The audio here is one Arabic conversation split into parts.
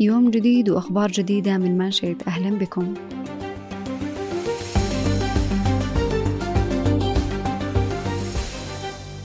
يوم جديد وأخبار جديدة من مانشيت أهلا بكم.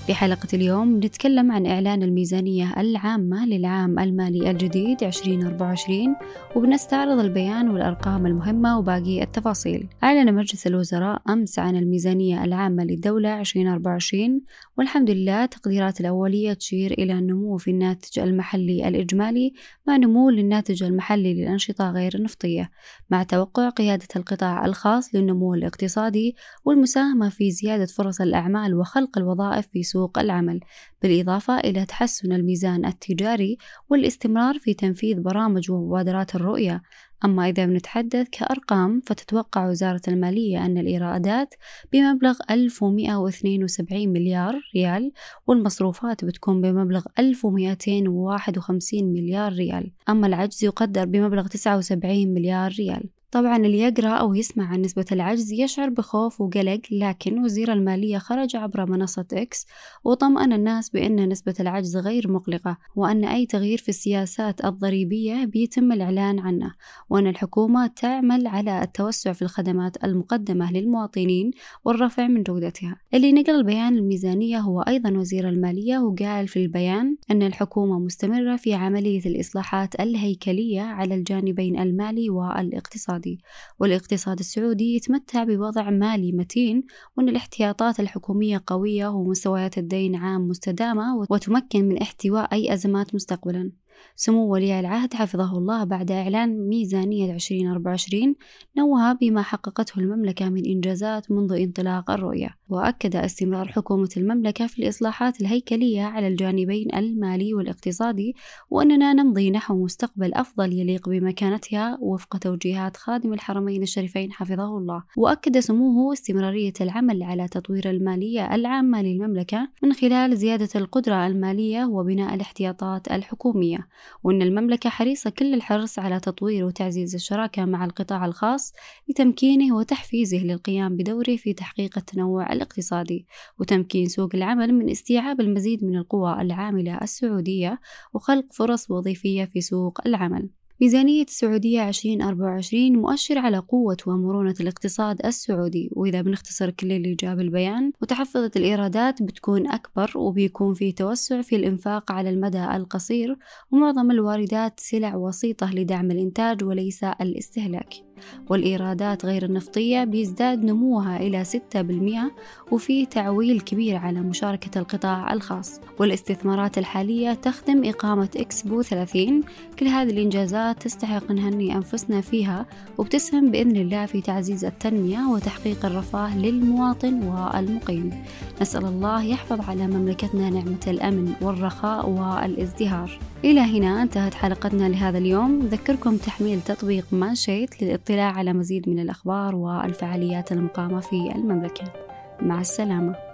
في حلقة اليوم نتكلم عن إعلان الميزانية العامة للعام المالي الجديد 2024 وبنستعرض البيان والأرقام المهمة وباقي التفاصيل. أعلن مجلس الوزراء أمس عن الميزانية العامة للدولة 2024 والحمد لله التقديرات الأولية تشير إلى النمو في الناتج المحلي الإجمالي مع نمو للناتج المحلي للأنشطة غير النفطية مع توقع قيادة القطاع الخاص للنمو الاقتصادي والمساهمة في زيادة فرص الأعمال وخلق الوظائف في سوق العمل بالإضافة إلى تحسن الميزان التجاري والاستمرار في تنفيذ برامج ومبادرات الرؤية. أما إذا بنتحدث كأرقام فتتوقع وزارة المالية أن الإيرادات بمبلغ 1172 مليار ريال والمصروفات بتكون بمبلغ 1251 مليار ريال. أما العجز يقدر بمبلغ 79 مليار ريال. طبعا اللي يقرأ أو يسمع عن نسبة العجز يشعر بخوف وقلق لكن وزير المالية خرج عبر منصة إكس وطمأن الناس بأن نسبة العجز غير مقلقة وأن أي تغيير في السياسات الضريبية بيتم الإعلان عنه. وأن الحكومة تعمل على التوسع في الخدمات المقدمة للمواطنين والرفع من جودتها. اللي نقل البيان الميزانية هو أيضا وزير المالية وقال في البيان أن الحكومة مستمرة في عملية الإصلاحات الهيكلية على الجانبين المالي والإقتصادي. الاقتصادي والاقتصاد السعودي يتمتع بوضع مالي متين وأن الاحتياطات الحكومية قوية ومستويات الدين عام مستدامة وتمكن من احتواء أي أزمات مستقبلا. سمو ولي العهد حفظه الله بعد إعلان ميزانية 2024 نوه بما حققته المملكة من إنجازات منذ انطلاق الرؤية. وأكد استمرار حكومة المملكة في الإصلاحات الهيكلية على الجانبين المالي والاقتصادي وأننا نمضي نحو مستقبل أفضل يليق بمكانتها وفق توجيهات خادم الحرمين الشريفين حفظه الله. وأكد سموه استمرارية العمل على تطوير المالية العامة للمملكة من خلال زيادة القدرة المالية وبناء الاحتياطات الحكومية. وأن المملكة حريصة كل الحرص على تطوير وتعزيز الشراكة مع القطاع الخاص لتمكينه وتحفيزه للقيام بدوره في تحقيق التنوع الاقتصادي وتمكين سوق العمل من استيعاب المزيد من القوى العاملة السعودية وخلق فرص وظيفية في سوق العمل. ميزانية السعودية 2024 مؤشر على قوة ومرونة الاقتصاد السعودي وإذا بنختصر كل اللي جاب البيان متحفظة الإيرادات بتكون أكبر وبيكون في توسع في الإنفاق على المدى القصير ومعظم الواردات سلع وسيطة لدعم الإنتاج وليس الاستهلاك. والإيرادات غير النفطية بيزداد نموها إلى 6% وفي تعويل كبير على مشاركة القطاع الخاص. والاستثمارات الحالية تخدم إقامة إكسبو 30 كل هذه الإنجازات تستحق نهني أنفسنا فيها وبتسهم بإذن الله في تعزيز التنمية وتحقيق الرفاه للمواطن والمقيم. نسأل الله يحفظ على مملكتنا نعمة الأمن والرخاء والازدهار. إلى هنا انتهت حلقتنا لهذا اليوم. نذكركم تحميل تطبيق مانشيت للاطلاع على مزيد من الأخبار والفعاليات المقامة في المملكة. مع السلامة.